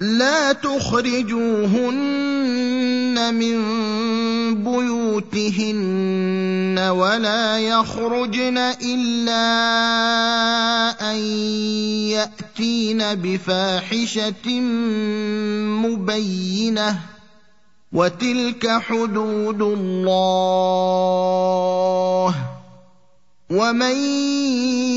لا تخرجوهن من بيوتهن ولا يخرجن إلا أن يأتين بفاحشة مبينة وتلك حدود الله. ومن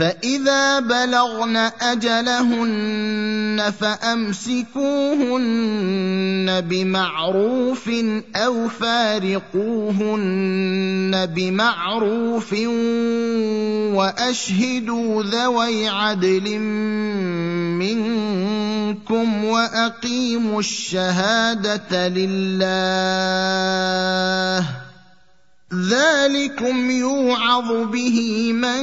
فاذا بلغن اجلهن فامسكوهن بمعروف أو فارقوهن بمعروف واشهدوا ذوي عدل منكم واقيموا الشهاده لله ذلكم يوعظ به من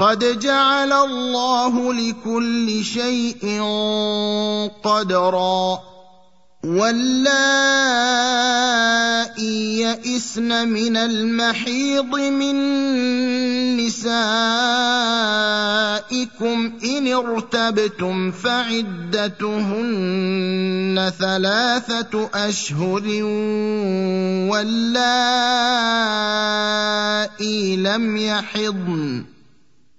قد جعل الله لكل شيء قدرا. واللائي يئسن من المحيض من نسائكم إن ارتبتم فعدتهن ثلاثة أشهر. واللائي لم يحضن.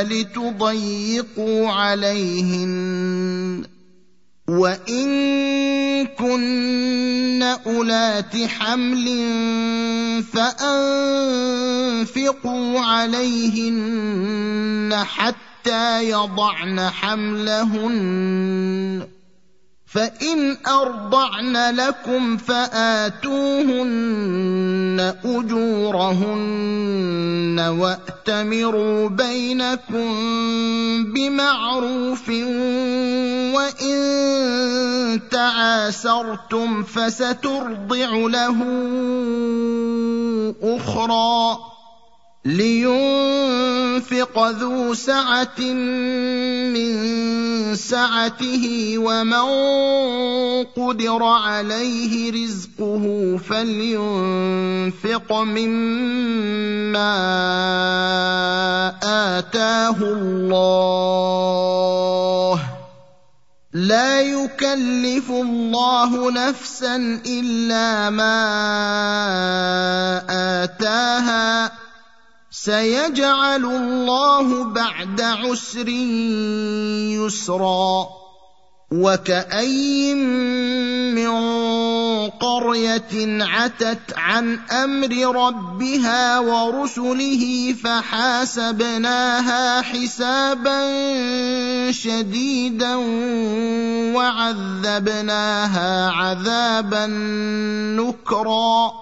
لتضيقوا عليهن. وإن كن أولات حمل فأنفقوا عليهن حتى يضعن حملهن. فإن أرضعن لكم فآتوهن أجورهن وأتمروا بينكم بمعروف وإن تعاسرتم فسترضع له أخرى لينفق ذو سعه من سعته ومن قدر عليه رزقه فلينفق مما اتاه الله لا يكلف الله نفسا الا ما اتاها سيجعل الله بعد عسر يسرا وكاين من قرية عتت عن أمر ربها ورسله فحاسبناها حسابا شديدا وعذبناها عذابا نكرا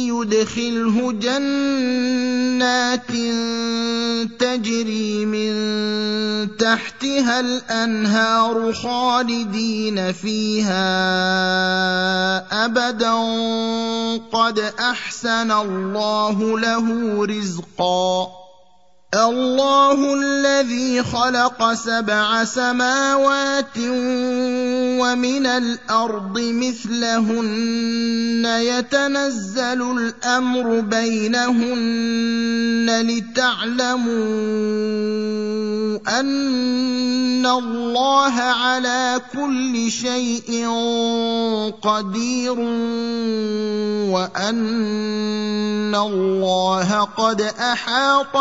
يدخله جنات تجري من تحتها الأنهار خالدين فيها أبدا. قد أحسن الله له رزقا. الله الذي خلق سبع سماوات ومن الأرض مثلهن. يتنزل الأمر بينهن لتعلموا أن الله على كل شيء قدير وأن الله قد أحاط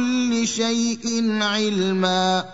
بكل شيء علما